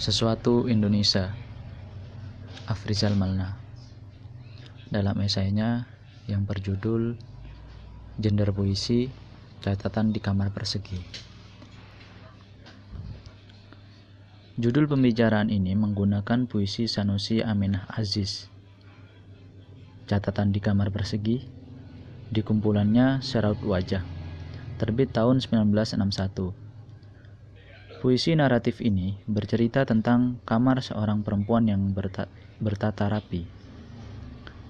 Sesuatu Indonesia. Afrizal Malna. Dalam esainya yang berjudul Gender Puisi Catatan di Kamar Persegi. Judul pembicaraan ini menggunakan puisi Sanusi Aminah Aziz. Catatan di Kamar Persegi di kumpulannya Seraut Wajah terbit tahun 1961 Puisi naratif ini bercerita tentang kamar seorang perempuan yang berta bertata rapi.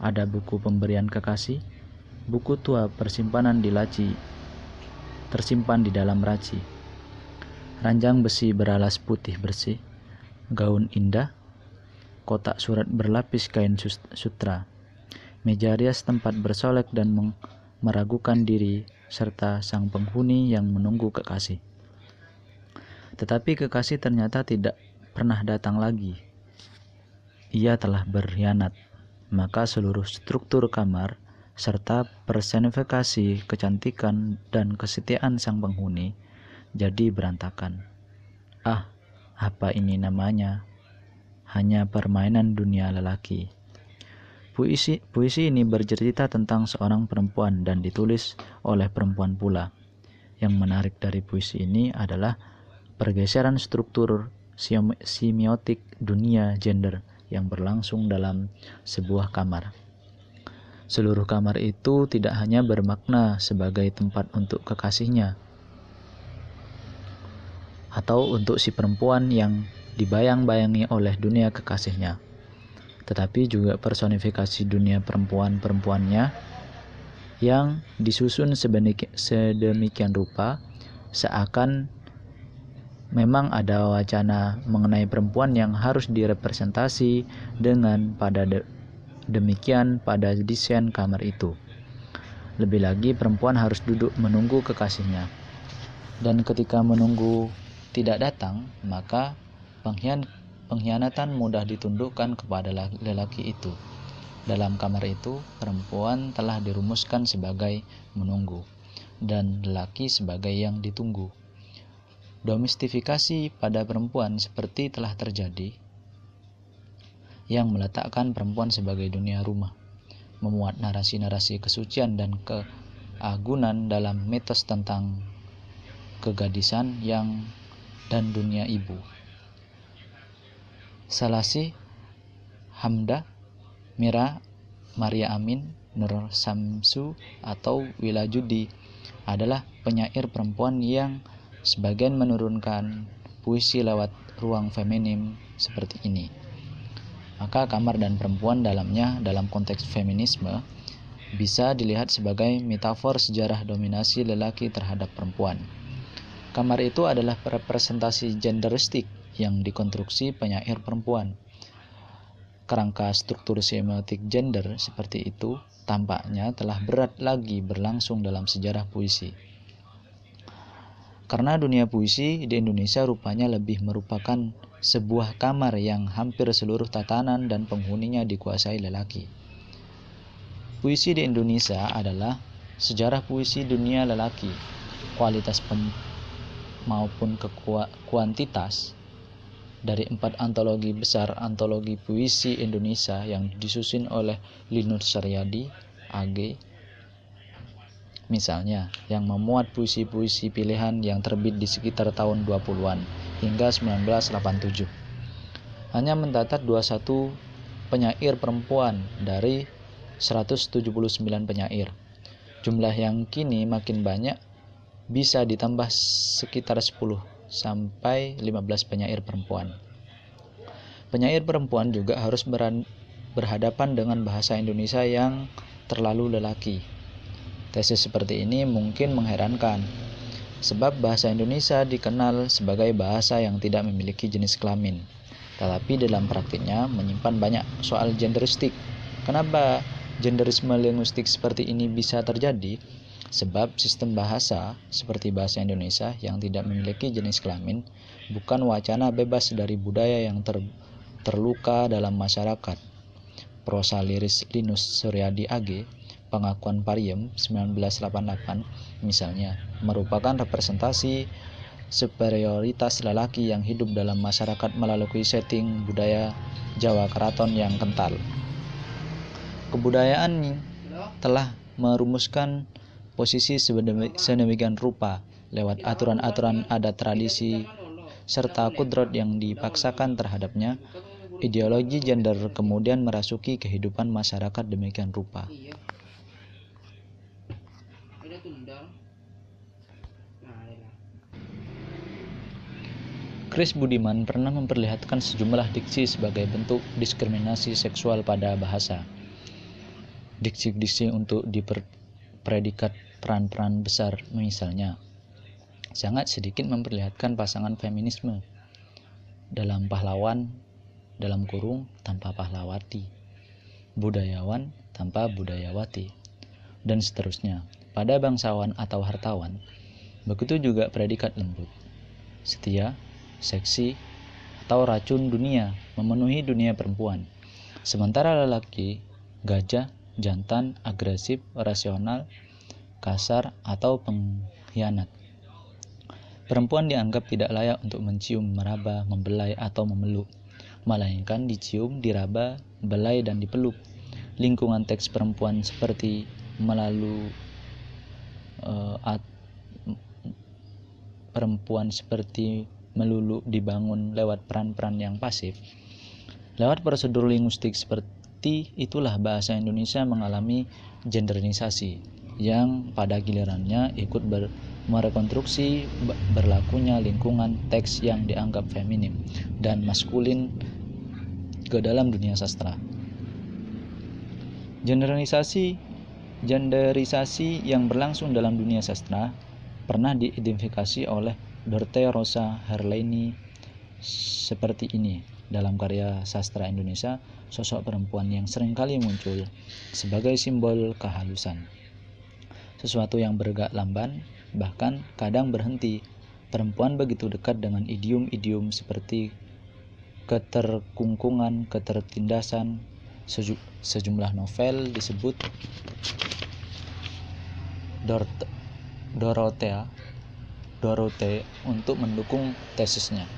Ada buku pemberian kekasih, buku tua persimpanan di laci, tersimpan di dalam raci. Ranjang besi beralas putih bersih, gaun indah, kotak surat berlapis kain sutra, meja rias tempat bersolek dan meragukan diri, serta sang penghuni yang menunggu kekasih. Tetapi kekasih ternyata tidak pernah datang lagi. Ia telah berkhianat, maka seluruh struktur kamar serta personifikasi kecantikan dan kesetiaan sang penghuni jadi berantakan. Ah, apa ini namanya? Hanya permainan dunia lelaki. Puisi, puisi ini bercerita tentang seorang perempuan dan ditulis oleh perempuan pula. Yang menarik dari puisi ini adalah pergeseran struktur semiotik dunia gender yang berlangsung dalam sebuah kamar. Seluruh kamar itu tidak hanya bermakna sebagai tempat untuk kekasihnya atau untuk si perempuan yang dibayang-bayangi oleh dunia kekasihnya, tetapi juga personifikasi dunia perempuan-perempuannya yang disusun sedemikian rupa seakan memang ada wacana mengenai perempuan yang harus direpresentasi dengan pada de demikian pada desain kamar itu. Lebih lagi perempuan harus duduk menunggu kekasihnya. Dan ketika menunggu tidak datang, maka pengkhian pengkhianatan mudah ditundukkan kepada lelaki itu. Dalam kamar itu, perempuan telah dirumuskan sebagai menunggu dan lelaki sebagai yang ditunggu. Domestifikasi pada perempuan seperti telah terjadi yang meletakkan perempuan sebagai dunia rumah, memuat narasi-narasi kesucian dan keagunan dalam mitos tentang kegadisan yang dan dunia ibu. Salasi, Hamda, Mira, Maria Amin, Nur Samsu, atau Wilajudi adalah penyair perempuan yang Sebagian menurunkan puisi lewat ruang feminim seperti ini. Maka kamar dan perempuan dalamnya dalam konteks feminisme bisa dilihat sebagai metafor sejarah dominasi lelaki terhadap perempuan. Kamar itu adalah representasi genderistik yang dikonstruksi penyair perempuan. Kerangka struktur semiotik gender seperti itu tampaknya telah berat lagi berlangsung dalam sejarah puisi. Karena dunia puisi di Indonesia rupanya lebih merupakan sebuah kamar yang hampir seluruh tatanan dan penghuninya dikuasai lelaki. Puisi di Indonesia adalah sejarah puisi dunia lelaki, kualitas pem maupun kuantitas dari empat antologi besar antologi puisi Indonesia yang disusun oleh Linus Saryadi, AG, Misalnya, yang memuat puisi-puisi pilihan yang terbit di sekitar tahun 20-an hingga 1987. Hanya mendatat 21 penyair perempuan dari 179 penyair. Jumlah yang kini makin banyak bisa ditambah sekitar 10 sampai 15 penyair perempuan. Penyair perempuan juga harus berhadapan dengan bahasa Indonesia yang terlalu lelaki Tesis seperti ini mungkin mengherankan, sebab bahasa Indonesia dikenal sebagai bahasa yang tidak memiliki jenis kelamin, tetapi dalam praktiknya menyimpan banyak soal genderistik. Kenapa genderisme linguistik seperti ini bisa terjadi? Sebab sistem bahasa seperti bahasa Indonesia yang tidak memiliki jenis kelamin bukan wacana bebas dari budaya yang ter, terluka dalam masyarakat. Prosa liris Linus Suryadi AG pengakuan Pariem 1988 misalnya merupakan representasi superioritas lelaki yang hidup dalam masyarakat melalui setting budaya Jawa Keraton yang kental. Kebudayaan telah merumuskan posisi sedemikian rupa lewat aturan-aturan adat tradisi serta kudrot yang dipaksakan terhadapnya ideologi gender kemudian merasuki kehidupan masyarakat demikian rupa. Chris Budiman pernah memperlihatkan sejumlah diksi sebagai bentuk diskriminasi seksual pada bahasa. Diksi-diksi untuk diperpredikat peran-peran besar misalnya sangat sedikit memperlihatkan pasangan feminisme dalam pahlawan dalam kurung tanpa pahlawati, budayawan tanpa budayawati, dan seterusnya. Pada bangsawan atau hartawan, begitu juga predikat lembut, setia, seksi, atau racun dunia memenuhi dunia perempuan. Sementara lelaki, gajah, jantan, agresif, rasional, kasar, atau pengkhianat. Perempuan dianggap tidak layak untuk mencium, meraba, membelai, atau memeluk melainkan dicium, diraba, belai, dan dipeluk. Lingkungan teks perempuan seperti melalui uh, at, perempuan seperti melulu dibangun lewat peran-peran yang pasif. Lewat prosedur linguistik seperti itulah bahasa Indonesia mengalami genderisasi yang pada gilirannya ikut ber, merekonstruksi berlakunya lingkungan teks yang dianggap feminim dan maskulin ke dalam dunia sastra. Generalisasi genderisasi yang berlangsung dalam dunia sastra pernah diidentifikasi oleh Dorte Rosa Herleni seperti ini dalam karya sastra Indonesia sosok perempuan yang sering kali muncul sebagai simbol kehalusan sesuatu yang bergerak lamban bahkan kadang berhenti. Perempuan begitu dekat dengan idiom-idiom seperti keterkungkungan, ketertindasan. Sejumlah novel disebut Dorothea Dorothea untuk mendukung tesisnya.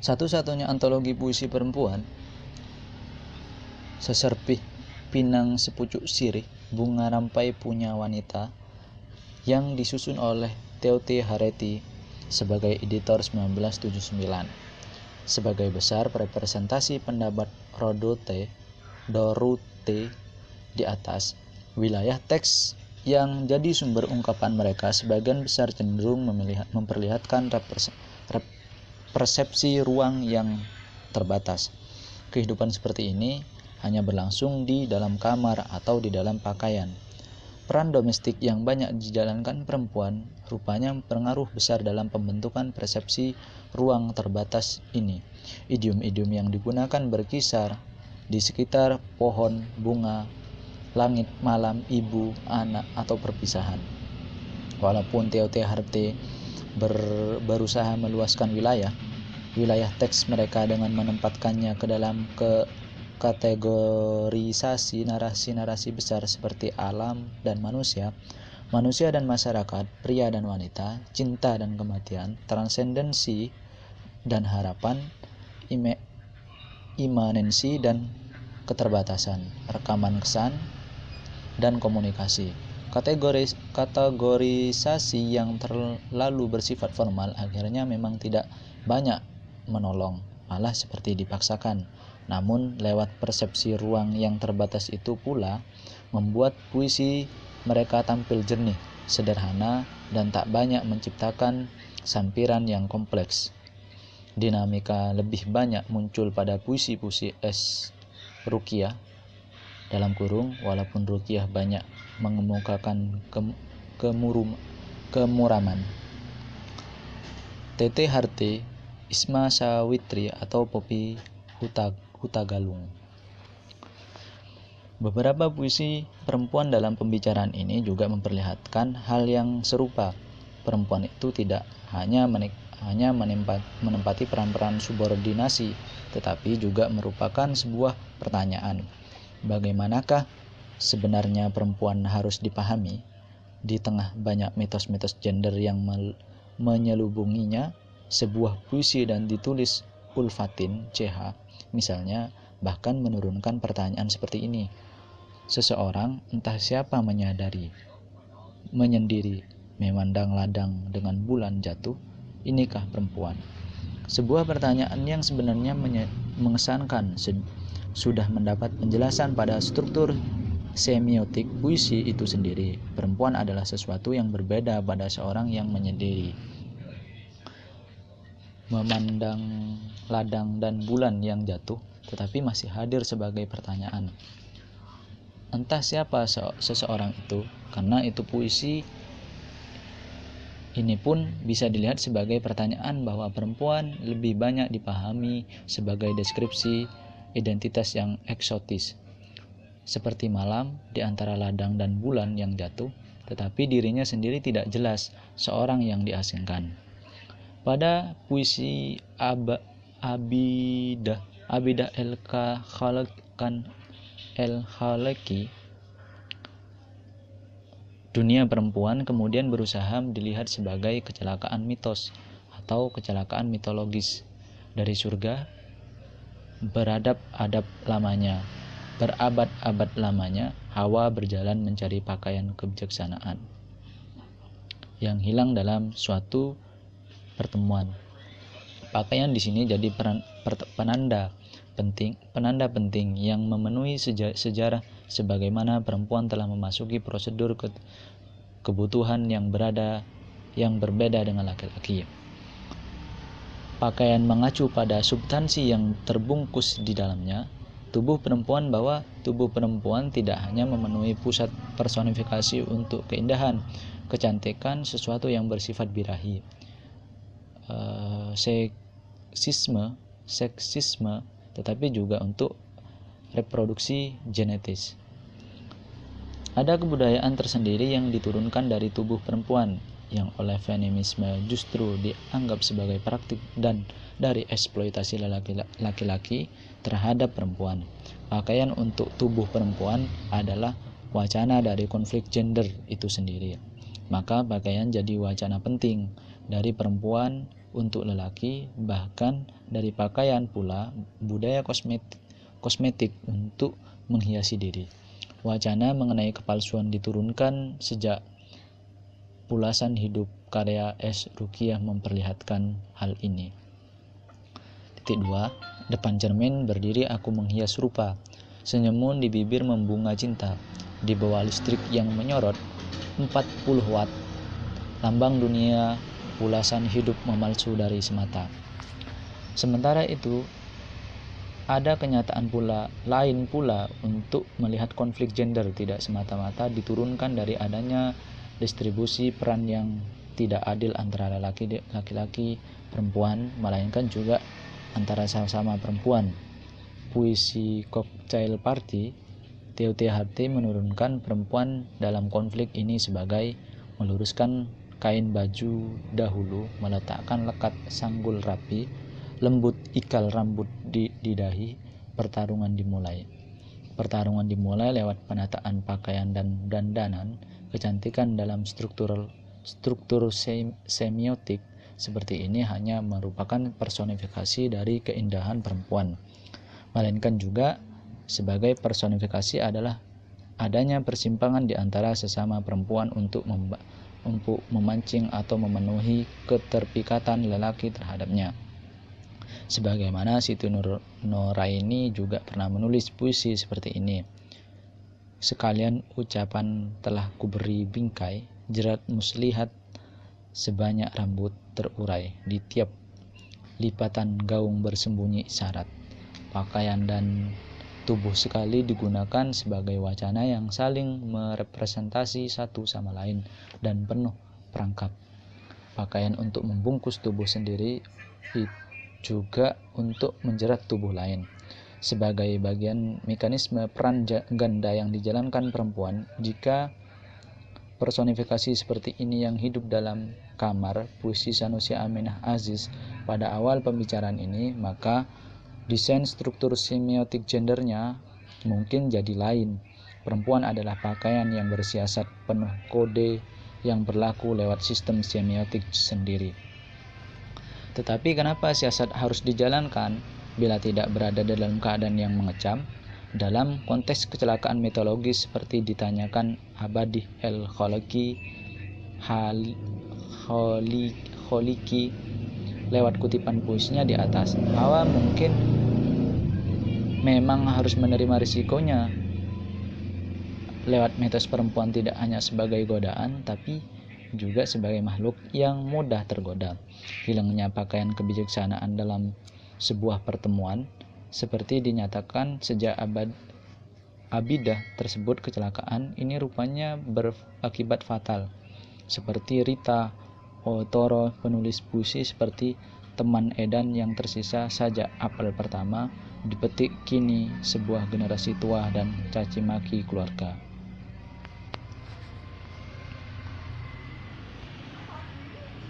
Satu-satunya antologi puisi perempuan Seserpih Pinang Sepucuk Sirih Bunga Rampai Punya Wanita yang disusun oleh T. Hareti sebagai editor 1979. Sebagai besar representasi pendapat Rodote, Dorute di atas, wilayah teks yang jadi sumber ungkapan mereka sebagian besar cenderung memperlihatkan persepsi ruang yang terbatas. Kehidupan seperti ini hanya berlangsung di dalam kamar atau di dalam pakaian Peran domestik yang banyak dijalankan perempuan rupanya berpengaruh besar dalam pembentukan persepsi ruang terbatas ini. Idiom-idiom yang digunakan berkisar di sekitar pohon, bunga, langit, malam, ibu, anak, atau perpisahan. Walaupun TOT-HRT ber, berusaha meluaskan wilayah, wilayah teks mereka dengan menempatkannya ke dalam ke kategorisasi narasi-narasi besar seperti alam dan manusia, manusia dan masyarakat, pria dan wanita, cinta dan kematian, transendensi dan harapan, imanensi dan keterbatasan, rekaman kesan, dan komunikasi. Kategoris, kategorisasi yang terlalu bersifat formal akhirnya memang tidak banyak menolong, malah seperti dipaksakan namun, lewat persepsi ruang yang terbatas itu pula membuat puisi mereka tampil jernih, sederhana, dan tak banyak menciptakan sampiran yang kompleks. Dinamika lebih banyak muncul pada puisi-puisi S. Rukiah dalam kurung walaupun Rukiah banyak mengemukakan ke, kemurum, kemuraman. Tete Harte, Isma Sawitri atau Popi Hutag Huta Galung. Beberapa puisi perempuan dalam pembicaraan ini juga memperlihatkan hal yang serupa. Perempuan itu tidak hanya menik hanya menempat, menempati peran-peran subordinasi, tetapi juga merupakan sebuah pertanyaan. Bagaimanakah sebenarnya perempuan harus dipahami? Di tengah banyak mitos-mitos gender yang menyelubunginya, sebuah puisi dan ditulis Ulfatin CH, misalnya, bahkan menurunkan pertanyaan seperti ini. Seseorang, entah siapa menyadari, menyendiri, memandang ladang dengan bulan jatuh, inikah perempuan? Sebuah pertanyaan yang sebenarnya mengesankan sudah mendapat penjelasan pada struktur semiotik puisi itu sendiri. Perempuan adalah sesuatu yang berbeda pada seorang yang menyendiri. Memandang ladang dan bulan yang jatuh, tetapi masih hadir sebagai pertanyaan. Entah siapa seseorang itu, karena itu puisi ini pun bisa dilihat sebagai pertanyaan bahwa perempuan lebih banyak dipahami sebagai deskripsi identitas yang eksotis seperti malam di antara ladang dan bulan yang jatuh, tetapi dirinya sendiri tidak jelas seorang yang diasingkan. Pada puisi Ab Abidah Abidah El Khalakan El Khalaki dunia perempuan kemudian berusaha dilihat sebagai kecelakaan mitos atau kecelakaan mitologis dari surga beradab-adab lamanya berabad-abad lamanya Hawa berjalan mencari pakaian kebijaksanaan yang hilang dalam suatu pertemuan. Pakaian di sini jadi peran, per, penanda penting, penanda penting yang memenuhi seja, sejarah sebagaimana perempuan telah memasuki prosedur ke, kebutuhan yang berada yang berbeda dengan laki-laki. Pakaian mengacu pada substansi yang terbungkus di dalamnya, tubuh perempuan bahwa tubuh perempuan tidak hanya memenuhi pusat personifikasi untuk keindahan, kecantikan sesuatu yang bersifat birahi. Uh, seksisme, seksisme, tetapi juga untuk reproduksi genetis. Ada kebudayaan tersendiri yang diturunkan dari tubuh perempuan yang oleh feminisme justru dianggap sebagai praktik dan dari eksploitasi laki-laki terhadap perempuan. Pakaian untuk tubuh perempuan adalah wacana dari konflik gender itu sendiri. Maka pakaian jadi wacana penting dari perempuan untuk lelaki, bahkan dari pakaian pula budaya kosmetik, kosmetik untuk menghiasi diri. Wacana mengenai kepalsuan diturunkan sejak pulasan hidup karya S. Rukiah memperlihatkan hal ini. Titik 2. Depan cermin berdiri aku menghias rupa. Senyumun di bibir membunga cinta. Di bawah listrik yang menyorot 40 watt. Lambang dunia pulasan hidup memalsu dari semata. Sementara itu, ada kenyataan pula lain pula untuk melihat konflik gender tidak semata-mata diturunkan dari adanya distribusi peran yang tidak adil antara laki-laki perempuan melainkan juga antara sama-sama perempuan. Puisi Cocktail Party, TUTHT menurunkan perempuan dalam konflik ini sebagai meluruskan kain baju dahulu, meletakkan lekat sanggul rapi, lembut ikal rambut di, di dahi, pertarungan dimulai. Pertarungan dimulai lewat penataan pakaian dan dandanan, kecantikan dalam struktur struktur semiotik seperti ini hanya merupakan personifikasi dari keindahan perempuan, melainkan juga sebagai personifikasi adalah adanya persimpangan di antara sesama perempuan untuk untuk memancing atau memenuhi keterpikatan lelaki terhadapnya. Sebagaimana Siti Nur Noraini juga pernah menulis puisi seperti ini. Sekalian ucapan telah kuberi bingkai, jerat muslihat sebanyak rambut terurai di tiap lipatan gaung bersembunyi isyarat. Pakaian dan tubuh sekali digunakan sebagai wacana yang saling merepresentasi satu sama lain dan penuh perangkap. Pakaian untuk membungkus tubuh sendiri juga untuk menjerat tubuh lain. Sebagai bagian mekanisme peran ganda yang dijalankan perempuan, jika personifikasi seperti ini yang hidup dalam kamar puisi Sanusi Aminah Aziz pada awal pembicaraan ini, maka desain struktur semiotik gendernya mungkin jadi lain. Perempuan adalah pakaian yang bersiasat penuh kode yang berlaku lewat sistem semiotik sendiri. Tetapi kenapa siasat harus dijalankan bila tidak berada dalam keadaan yang mengecam? Dalam konteks kecelakaan mitologis seperti ditanyakan Abadi El Kholiki Kholiki lewat kutipan puisinya di atas. Hawa mungkin memang harus menerima risikonya lewat mitos perempuan tidak hanya sebagai godaan tapi juga sebagai makhluk yang mudah tergoda. Hilangnya pakaian kebijaksanaan dalam sebuah pertemuan seperti dinyatakan sejak abad Abidah tersebut kecelakaan ini rupanya berakibat fatal. Seperti Rita Otoro penulis puisi seperti teman Edan yang tersisa saja apel pertama dipetik kini sebuah generasi tua dan caci maki keluarga.